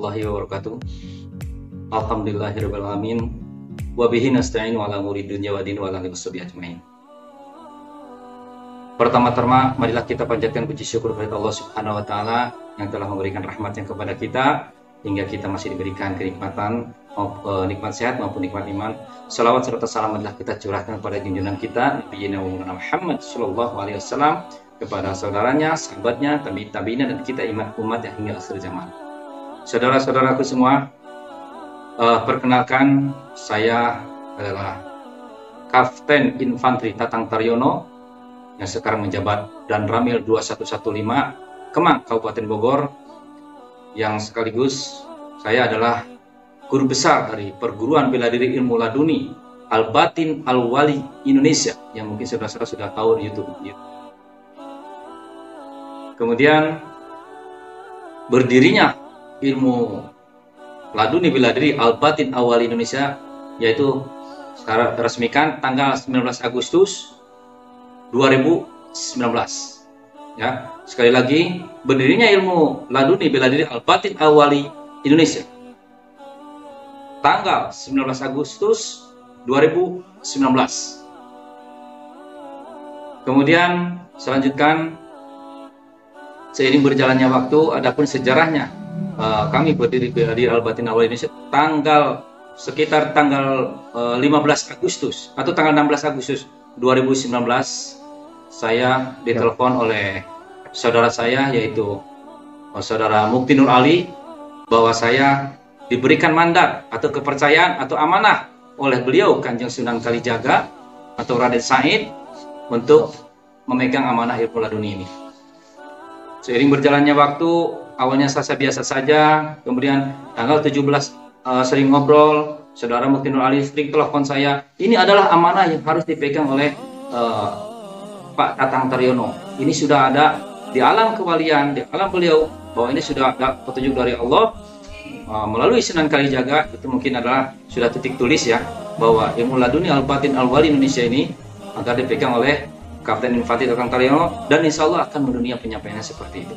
Warahmatullahi wabarakatuh. Alhamdulillahirrahmanirrahim. Wabihi nasta'in wa ala muri dunya wa din wa. Pertama-tama, marilah kita panjatkan puji syukur kepada Allah Subhanahu wa taala yang telah memberikan rahmatnya kepada kita hingga kita masih diberikan kenikmatan uh, nikmat sehat maupun nikmat iman. Salawat serta salam adalah kita curahkan kepada junjungan kita Nabi Muhammad sallallahu alaihi wasallam kepada saudaranya, sahabatnya, tabi tabiina dan kita iman umat yang hingga akhir zaman. Saudara-saudaraku semua, uh, perkenalkan saya adalah Kapten Infanteri Tatang Taryono yang sekarang menjabat dan Ramil 2115 Kemang Kabupaten Bogor yang sekaligus saya adalah guru besar dari perguruan bela diri ilmu laduni Al-Batin Al-Wali Indonesia yang mungkin saudara-saudara sudah tahu di YouTube. Kemudian berdirinya ilmu laduni bila diri Al-Batin Awal Indonesia yaitu secara resmikan tanggal 19 Agustus 2019 ya sekali lagi berdirinya ilmu laduni bela diri Al-Batin Awali Indonesia. Tanggal 19 Agustus 2019 kemudian selanjutkan seiring berjalannya waktu adapun sejarahnya uh, kami berdiri di Al-Batin Awal Indonesia tanggal sekitar tanggal uh, eh, 15 Agustus atau tanggal 16 Agustus 2019 saya ditelepon oleh saudara saya yaitu uh, saudara Mukti Nur Ali bahwa saya diberikan mandat atau kepercayaan atau amanah oleh beliau Kanjeng Sunan Kalijaga atau Raden Said untuk memegang amanah ilmu laduni ini. Seiring berjalannya waktu, awalnya saya biasa saja, kemudian tanggal 17 uh, eh, sering ngobrol, saudara Muktinul Ali sering telepon saya, ini adalah amanah yang harus dipegang oleh uh, Pak Tatang Taryono. Ini sudah ada di alam kewalian, di alam beliau, bahwa ini sudah ada petunjuk dari Allah. Uh, melalui Sunan Kalijaga itu mungkin adalah sudah titik tulis ya bahwa ilmu laduni al batin al wali Indonesia ini agar dipegang oleh Kapten Infantri Tukang Taryono dan insya Allah akan mendunia penyampaiannya seperti itu.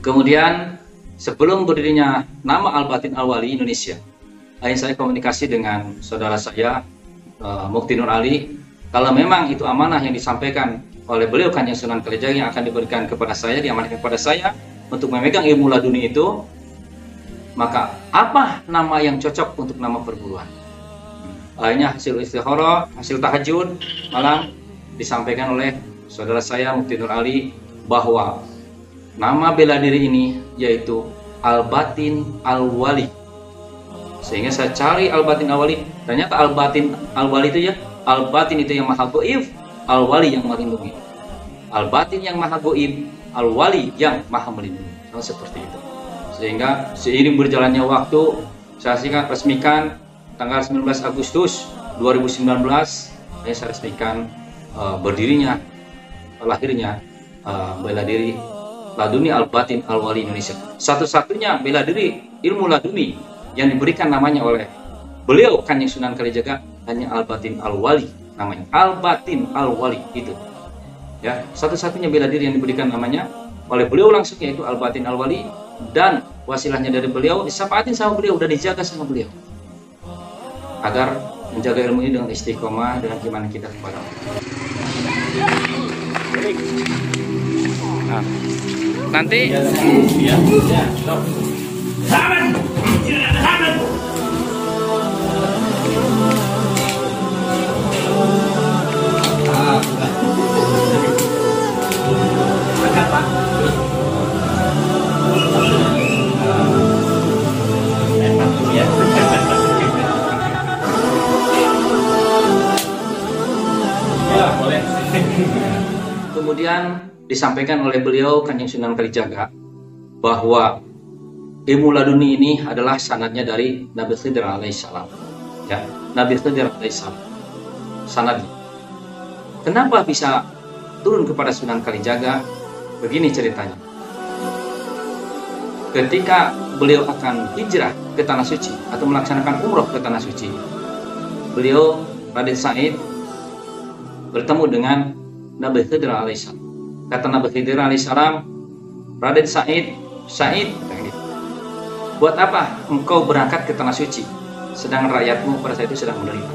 Kemudian sebelum berdirinya nama Al-Batin Al-Wali Indonesia, akhirnya saya komunikasi dengan saudara saya uh, Mukti Nur Ali. Kalau memang itu amanah yang disampaikan oleh beliau kan yang Sunan Kalijaga yang akan diberikan kepada saya, diamankan kepada saya untuk memegang ilmu laduni itu, maka apa nama yang cocok untuk nama perguruan? Akhirnya hasil istikharah, hasil tahajud malam disampaikan oleh saudara saya Mufti Nur Ali bahwa nama bela diri ini yaitu Al-Batin Al-Wali. Sehingga saya cari Al-Batin Al-Wali, ternyata Al-Batin Al-Wali itu ya, Al-Batin itu yang maha goif, Al-Wali yang melindungi. Al-Batin yang maha goib, Al-Wali yang maha melindungi. Nah, seperti itu. Sehingga seiring berjalannya waktu, saya singkat resmikan tanggal 19 Agustus 2019, saya resmikan uh, berdirinya, lahirnya uh, bela diri Laduni Al-Batin Al-Wali Indonesia. Satu-satunya bela diri ilmu laduni yang diberikan namanya oleh beliau Kanjeng Sunan Kalijaga hanya Al-Batin Al-Wali namanya Al-Batin Al-Wali itu ya satu-satunya bela diri yang diberikan namanya oleh beliau langsung yaitu Al-Batin Al-Wali dan wasilahnya dari beliau disapaatin sama beliau dan dijaga sama beliau agar menjaga ilmu ini dengan istiqomah dengan gimana kita kepada Allah. Nah, nanti ya, ya, ya. Kemudian disampaikan oleh beliau Kanjeng Sunan Kalijaga bahwa ilmu laduni ini adalah sanadnya dari Nabi Khidir alaihissalam. Ya, Nabi Khidir alaihissalam. Sanadnya. Kenapa bisa turun kepada Sunan Kalijaga? Begini ceritanya. Ketika beliau akan hijrah ke tanah suci atau melaksanakan umroh ke tanah suci. Beliau Raden Said bertemu dengan Nabi Khidir alaihissalam. Kata Nabi Khidir alaihissalam, Raden Said, Said, buat apa engkau berangkat ke tanah suci, sedang rakyatmu pada saat itu sedang menderita?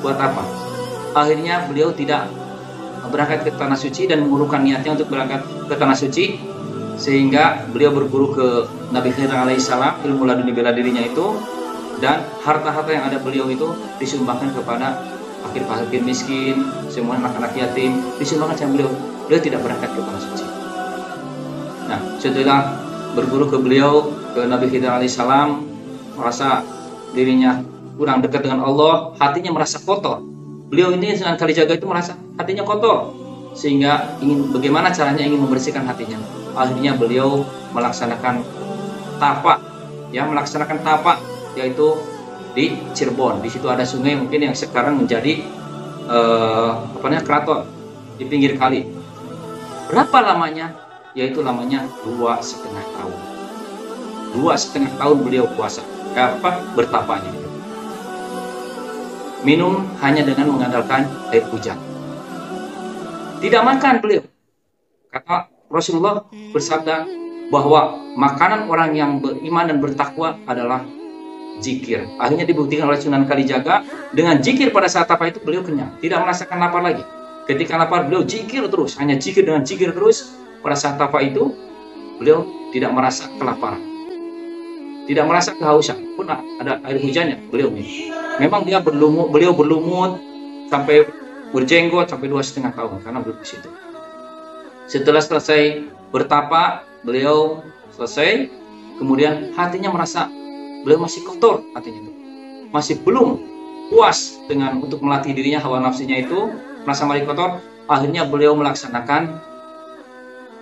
Buat apa? Akhirnya beliau tidak berangkat ke tanah suci dan mengurungkan niatnya untuk berangkat ke tanah suci sehingga beliau berguru ke Nabi Khidir alaihissalam ilmu laduni bela dirinya itu dan harta-harta yang ada beliau itu disumbangkan kepada fakir-fakir miskin, semua anak-anak yatim disumbangkan sama beliau. Beliau tidak berangkat ke tanah suci. Nah, setelah berguru ke beliau ke Nabi Khidir alaihissalam merasa dirinya kurang dekat dengan Allah, hatinya merasa kotor. Beliau ini Sunan Kalijaga itu merasa hatinya kotor sehingga ingin bagaimana caranya ingin membersihkan hatinya. Akhirnya beliau melaksanakan tapak ya melaksanakan tapak yaitu di Cirebon. Di situ ada sungai mungkin yang sekarang menjadi uh, apa namanya keraton di pinggir kali. Berapa lamanya? Yaitu lamanya dua setengah tahun. Dua setengah tahun beliau puasa. Apa bertapanya minum hanya dengan mengandalkan air hujan tidak makan beliau kata Rasulullah bersabda bahwa makanan orang yang beriman dan bertakwa adalah zikir. Akhirnya dibuktikan oleh Sunan Kalijaga dengan zikir pada saat apa itu beliau kenyang, tidak merasakan lapar lagi. Ketika lapar beliau zikir terus, hanya zikir dengan zikir terus. Pada saat apa itu beliau tidak merasa kelaparan, tidak merasa kehausan pun ada air hujannya beliau. Memang dia berlumut, beliau berlumut sampai berjenggot sampai dua setengah tahun karena beliau di situ. Setelah selesai bertapa, beliau selesai, kemudian hatinya merasa beliau masih kotor hatinya itu. Masih belum puas dengan untuk melatih dirinya hawa nafsunya itu, merasa masih kotor, akhirnya beliau melaksanakan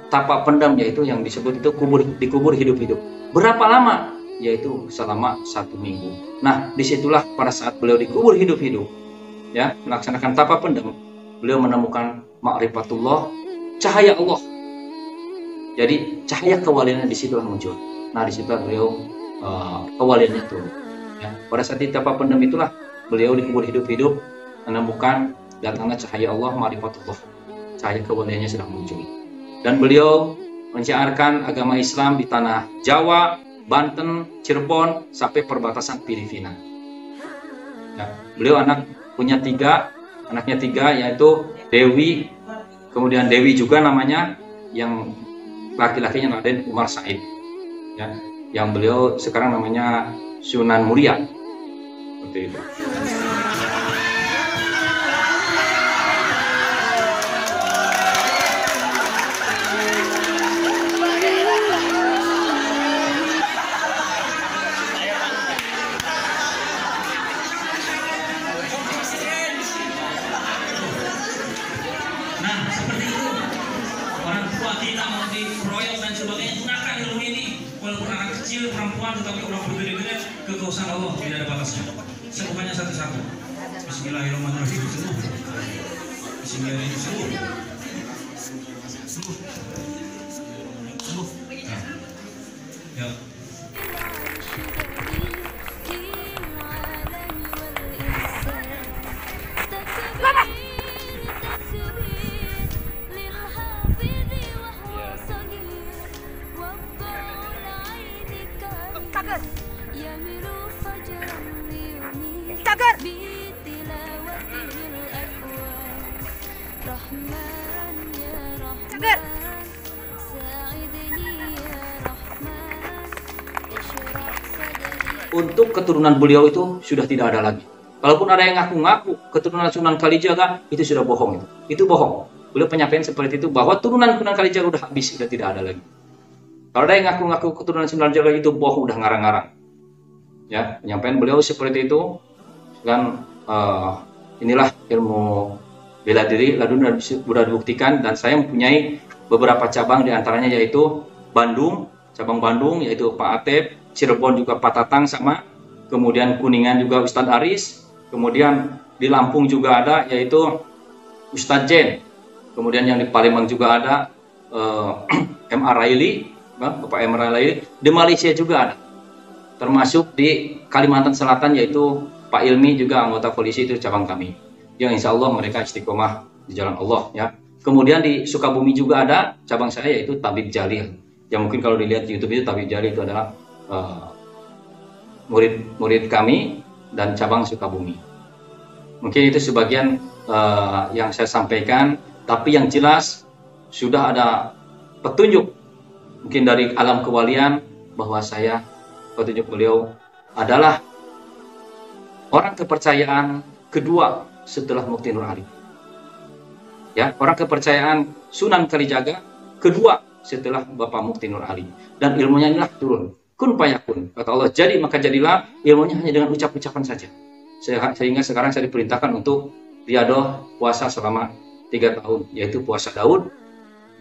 tapa pendam yaitu yang disebut itu kubur dikubur hidup-hidup. Berapa lama? Yaitu selama satu minggu. Nah, di situlah pada saat beliau dikubur hidup-hidup, ya melaksanakan tapa pendam, beliau menemukan makrifatullah cahaya Allah. Jadi cahaya kewaliannya di situ muncul. Nah di situ beliau uh, kewaliannya turun. Ya. Pada saat itu apa pendem itulah beliau dikubur hidup-hidup menemukan datangnya cahaya Allah marifatullah. Cahaya kewaliannya sedang muncul. Dan beliau menciarkan agama Islam di tanah Jawa, Banten, Cirebon sampai perbatasan Filipina. Ya. Beliau anak punya tiga, anaknya tiga yaitu Dewi, kemudian Dewi juga namanya yang laki-lakinya Raden Umar Said ya yang beliau sekarang namanya Sunan Muria seperti itu. Untuk keturunan beliau itu sudah tidak ada lagi. Kalaupun ada yang ngaku-ngaku keturunan Sunan Kalijaga itu sudah bohong itu. Itu bohong. Beliau penyampaian seperti itu bahwa turunan Sunan Kalijaga sudah habis, sudah tidak ada lagi. Kalau ada yang ngaku-ngaku keturunan Sunan Kalijaga itu bohong, udah ngarang-ngarang. Ya, penyampaian beliau seperti itu dan uh, inilah ilmu bela diri lalu sudah dibuktikan dan saya mempunyai beberapa cabang di antaranya yaitu Bandung, cabang Bandung yaitu Pak Atep, Cirebon juga Pak Tatang sama, kemudian Kuningan juga Ustadz Aris, kemudian di Lampung juga ada yaitu Ustadz Jen, kemudian yang di Palembang juga ada uh, M. Araili, Bapak M. Araili, di Malaysia juga ada. termasuk di Kalimantan Selatan yaitu Pak Ilmi juga anggota polisi itu cabang kami yang insya Allah mereka istiqomah di jalan Allah ya kemudian di Sukabumi juga ada cabang saya yaitu Tabib Jalil yang mungkin kalau dilihat di YouTube itu Tabib Jalil itu adalah uh, murid murid kami dan cabang Sukabumi mungkin itu sebagian uh, yang saya sampaikan tapi yang jelas sudah ada petunjuk mungkin dari alam kewalian bahwa saya petunjuk beliau adalah orang kepercayaan kedua setelah Mukti Nur Ali. Ya, orang kepercayaan Sunan Kalijaga kedua setelah Bapak Mukti Nur Ali. Dan ilmunya inilah turun. Kun payakun. Kata Allah, jadi maka jadilah ilmunya hanya dengan ucap-ucapan saja. Sehingga sekarang saya diperintahkan untuk riadoh puasa selama tiga tahun, yaitu puasa Daud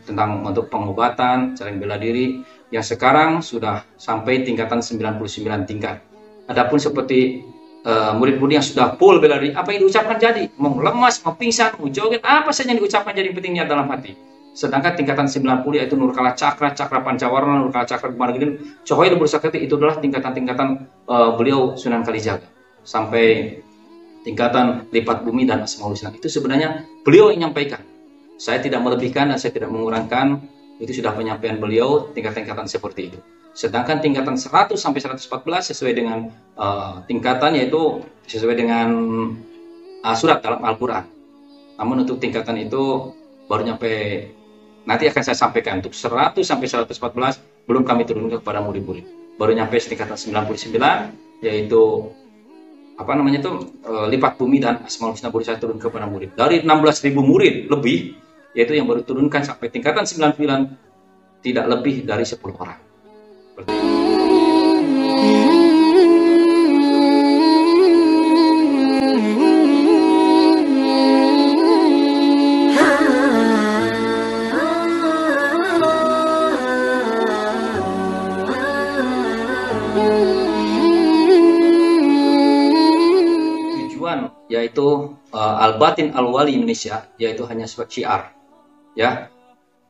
tentang untuk pengobatan, cara bela diri, yang sekarang sudah sampai tingkatan 99 tingkat. Adapun seperti uh, murid-murid yang sudah full bela diri, apa yang diucapkan jadi? Mau lemas, mau pingsan, mau joget, apa saja yang diucapkan jadi pentingnya dalam hati. Sedangkan tingkatan 90 yaitu Nurkala Cakra, Cakra Pancawarna, Nurkala Cakra Kumaragedin, Cohoy Lebur Sakti itu adalah tingkatan-tingkatan uh, beliau Sunan Kalijaga. Sampai tingkatan lipat bumi dan Asmaul Husna. Itu sebenarnya beliau yang menyampaikan. Saya tidak melebihkan dan saya tidak mengurangkan itu sudah penyampaian beliau tingkat-tingkatan seperti itu. Sedangkan tingkatan 100 sampai 114 sesuai dengan uh, tingkatan yaitu sesuai dengan uh, surat dalam Al-Qur'an. Namun untuk tingkatan itu baru nyampe nanti akan saya sampaikan untuk 100 sampai 114 belum kami turunkan kepada murid-murid. Baru nyampe tingkatan 99 yaitu apa namanya itu uh, lipat bumi dan asmaul husna baru saya turun kepada murid. Dari 16.000 murid lebih yaitu yang baru turunkan sampai tingkatan 99 tidak lebih dari 10 orang. Tujuan yaitu uh, Al-Batin Al-Wali Indonesia yaitu hanya syiar ya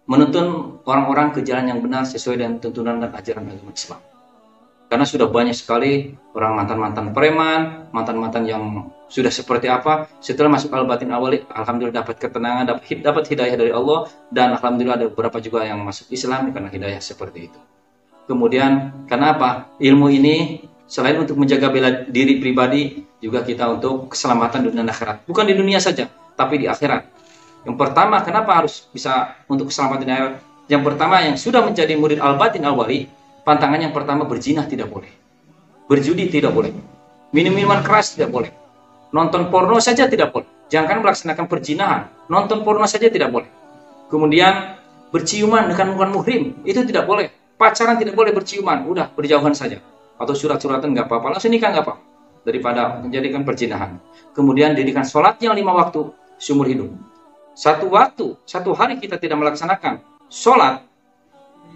menuntun orang-orang ke jalan yang benar sesuai dengan tuntunan dan ajaran agama Islam. Karena sudah banyak sekali orang mantan-mantan preman, mantan-mantan yang sudah seperti apa, setelah masuk al-batin awali, alhamdulillah dapat ketenangan, dapat, dapat hidayah dari Allah, dan alhamdulillah ada beberapa juga yang masuk Islam karena hidayah seperti itu. Kemudian, kenapa? Ilmu ini selain untuk menjaga bela diri pribadi, juga kita untuk keselamatan dunia akhirat. Bukan di dunia saja, tapi di akhirat yang pertama, kenapa harus bisa untuk keselamatan akhirat? Yang pertama, yang sudah menjadi murid al-batin al-wali, pantangan yang pertama berzina tidak boleh. Berjudi tidak boleh. Minum-minuman keras tidak boleh. Nonton porno saja tidak boleh. Jangan melaksanakan perzinahan. Nonton porno saja tidak boleh. Kemudian berciuman dengan bukan muhrim, itu tidak boleh. Pacaran tidak boleh berciuman, udah berjauhan saja. Atau surat-suratan nggak apa-apa, langsung nikah nggak apa daripada menjadikan perzinahan. Kemudian dirikan sholat yang lima waktu seumur hidup satu waktu, satu hari kita tidak melaksanakan sholat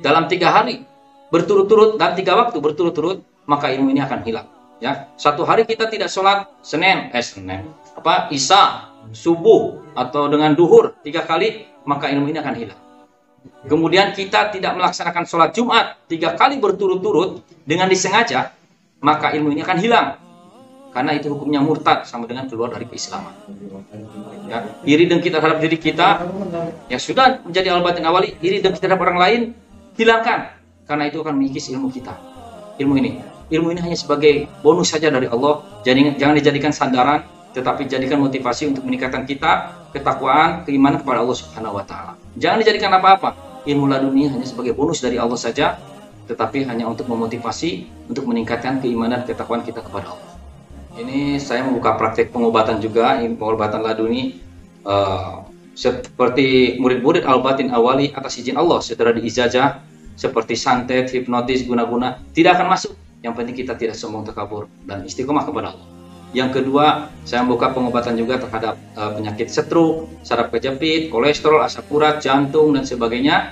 dalam tiga hari berturut-turut dan tiga waktu berturut-turut, maka ilmu ini akan hilang. Ya, satu hari kita tidak sholat Senin, eh Senin, apa Isa, subuh atau dengan duhur tiga kali, maka ilmu ini akan hilang. Kemudian kita tidak melaksanakan sholat Jumat tiga kali berturut-turut dengan disengaja, maka ilmu ini akan hilang karena itu hukumnya murtad sama dengan keluar dari keislaman. Ya, iri dengki terhadap diri kita yang sudah menjadi al-batin awali, iri dengki terhadap orang lain hilangkan karena itu akan mengikis ilmu kita. Ilmu ini, ilmu ini hanya sebagai bonus saja dari Allah. Jadi jangan dijadikan sandaran, tetapi jadikan motivasi untuk meningkatkan kita ketakwaan, keimanan kepada Allah Subhanahu wa taala. Jangan dijadikan apa-apa. Ilmu laduni hanya sebagai bonus dari Allah saja, tetapi hanya untuk memotivasi untuk meningkatkan keimanan ketakwaan kita kepada Allah. Ini saya membuka praktek pengobatan juga, pengobatan laduni uh, seperti murid-murid al-batin awali atas izin Allah setelah diijazah seperti santet, hipnotis, guna-guna tidak akan masuk. Yang penting kita tidak sombong terkabur dan istiqomah kepada Allah. Yang kedua, saya membuka pengobatan juga terhadap uh, penyakit stroke, saraf kejepit, kolesterol, asam urat, jantung dan sebagainya.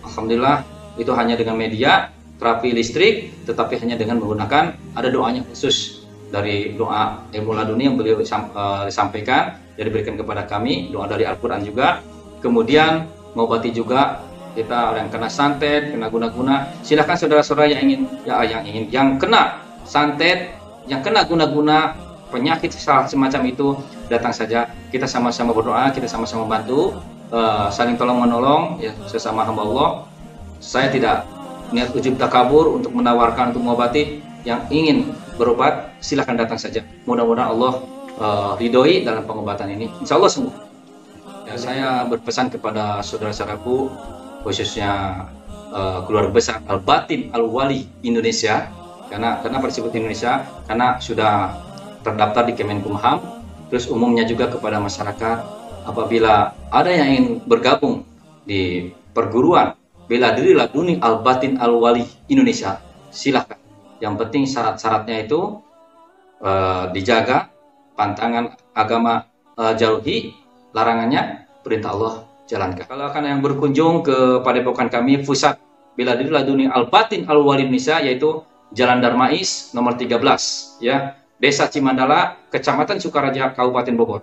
Alhamdulillah itu hanya dengan media terapi listrik, tetapi hanya dengan menggunakan ada doanya khusus dari doa ilmu laduni yang beliau uh, sampaikan yang diberikan kepada kami doa dari Al-Quran juga kemudian mengobati juga kita orang yang kena santet kena guna-guna silahkan saudara-saudara yang ingin ya yang ingin yang kena santet yang kena guna-guna penyakit semacam itu datang saja. Kita sama-sama berdoa kita sama-sama bantu uh, saling tolong menolong ya sesama hamba Allah. Saya tidak niat ujub takabur untuk menawarkan untuk mengobati yang ingin berobat silahkan datang saja. Mudah-mudahan Allah uh, ridhoi dalam pengobatan ini. Insya Allah sembuh. Ya, saya berpesan kepada saudara-saudaraku khususnya uh, keluarga besar Al Batin Al Wali Indonesia. Karena kenapa disebut Indonesia? Karena sudah terdaftar di Kemenkumham terus umumnya juga kepada masyarakat apabila ada yang ingin bergabung di perguruan bela diri laduni al batin al wali Indonesia silahkan yang penting syarat-syaratnya itu uh, dijaga pantangan agama uh, jauhi larangannya perintah Allah jalankan. Kalau akan yang berkunjung ke padepokan kami pusat bela diri laduni al batin al wali Indonesia yaitu Jalan Darmais nomor 13 ya Desa Cimandala, Kecamatan Sukaraja, Kabupaten Bogor.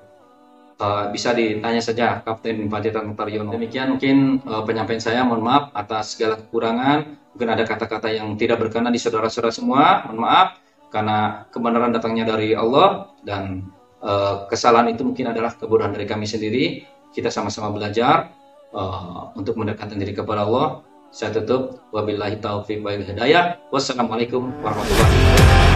Uh, bisa ditanya saja Kapten Pacitan Taryono. Demikian mungkin uh, penyampaian saya. Mohon maaf atas segala kekurangan. Mungkin ada kata-kata yang tidak berkenan di saudara-saudara semua. Mohon maaf karena kebenaran datangnya dari Allah dan uh, kesalahan itu mungkin adalah kebodohan dari kami sendiri. Kita sama-sama belajar uh, untuk mendekatkan diri kepada Allah. Saya tutup. Wabillahi taufiq wa hidayah. Wassalamualaikum warahmatullahi wabarakatuh.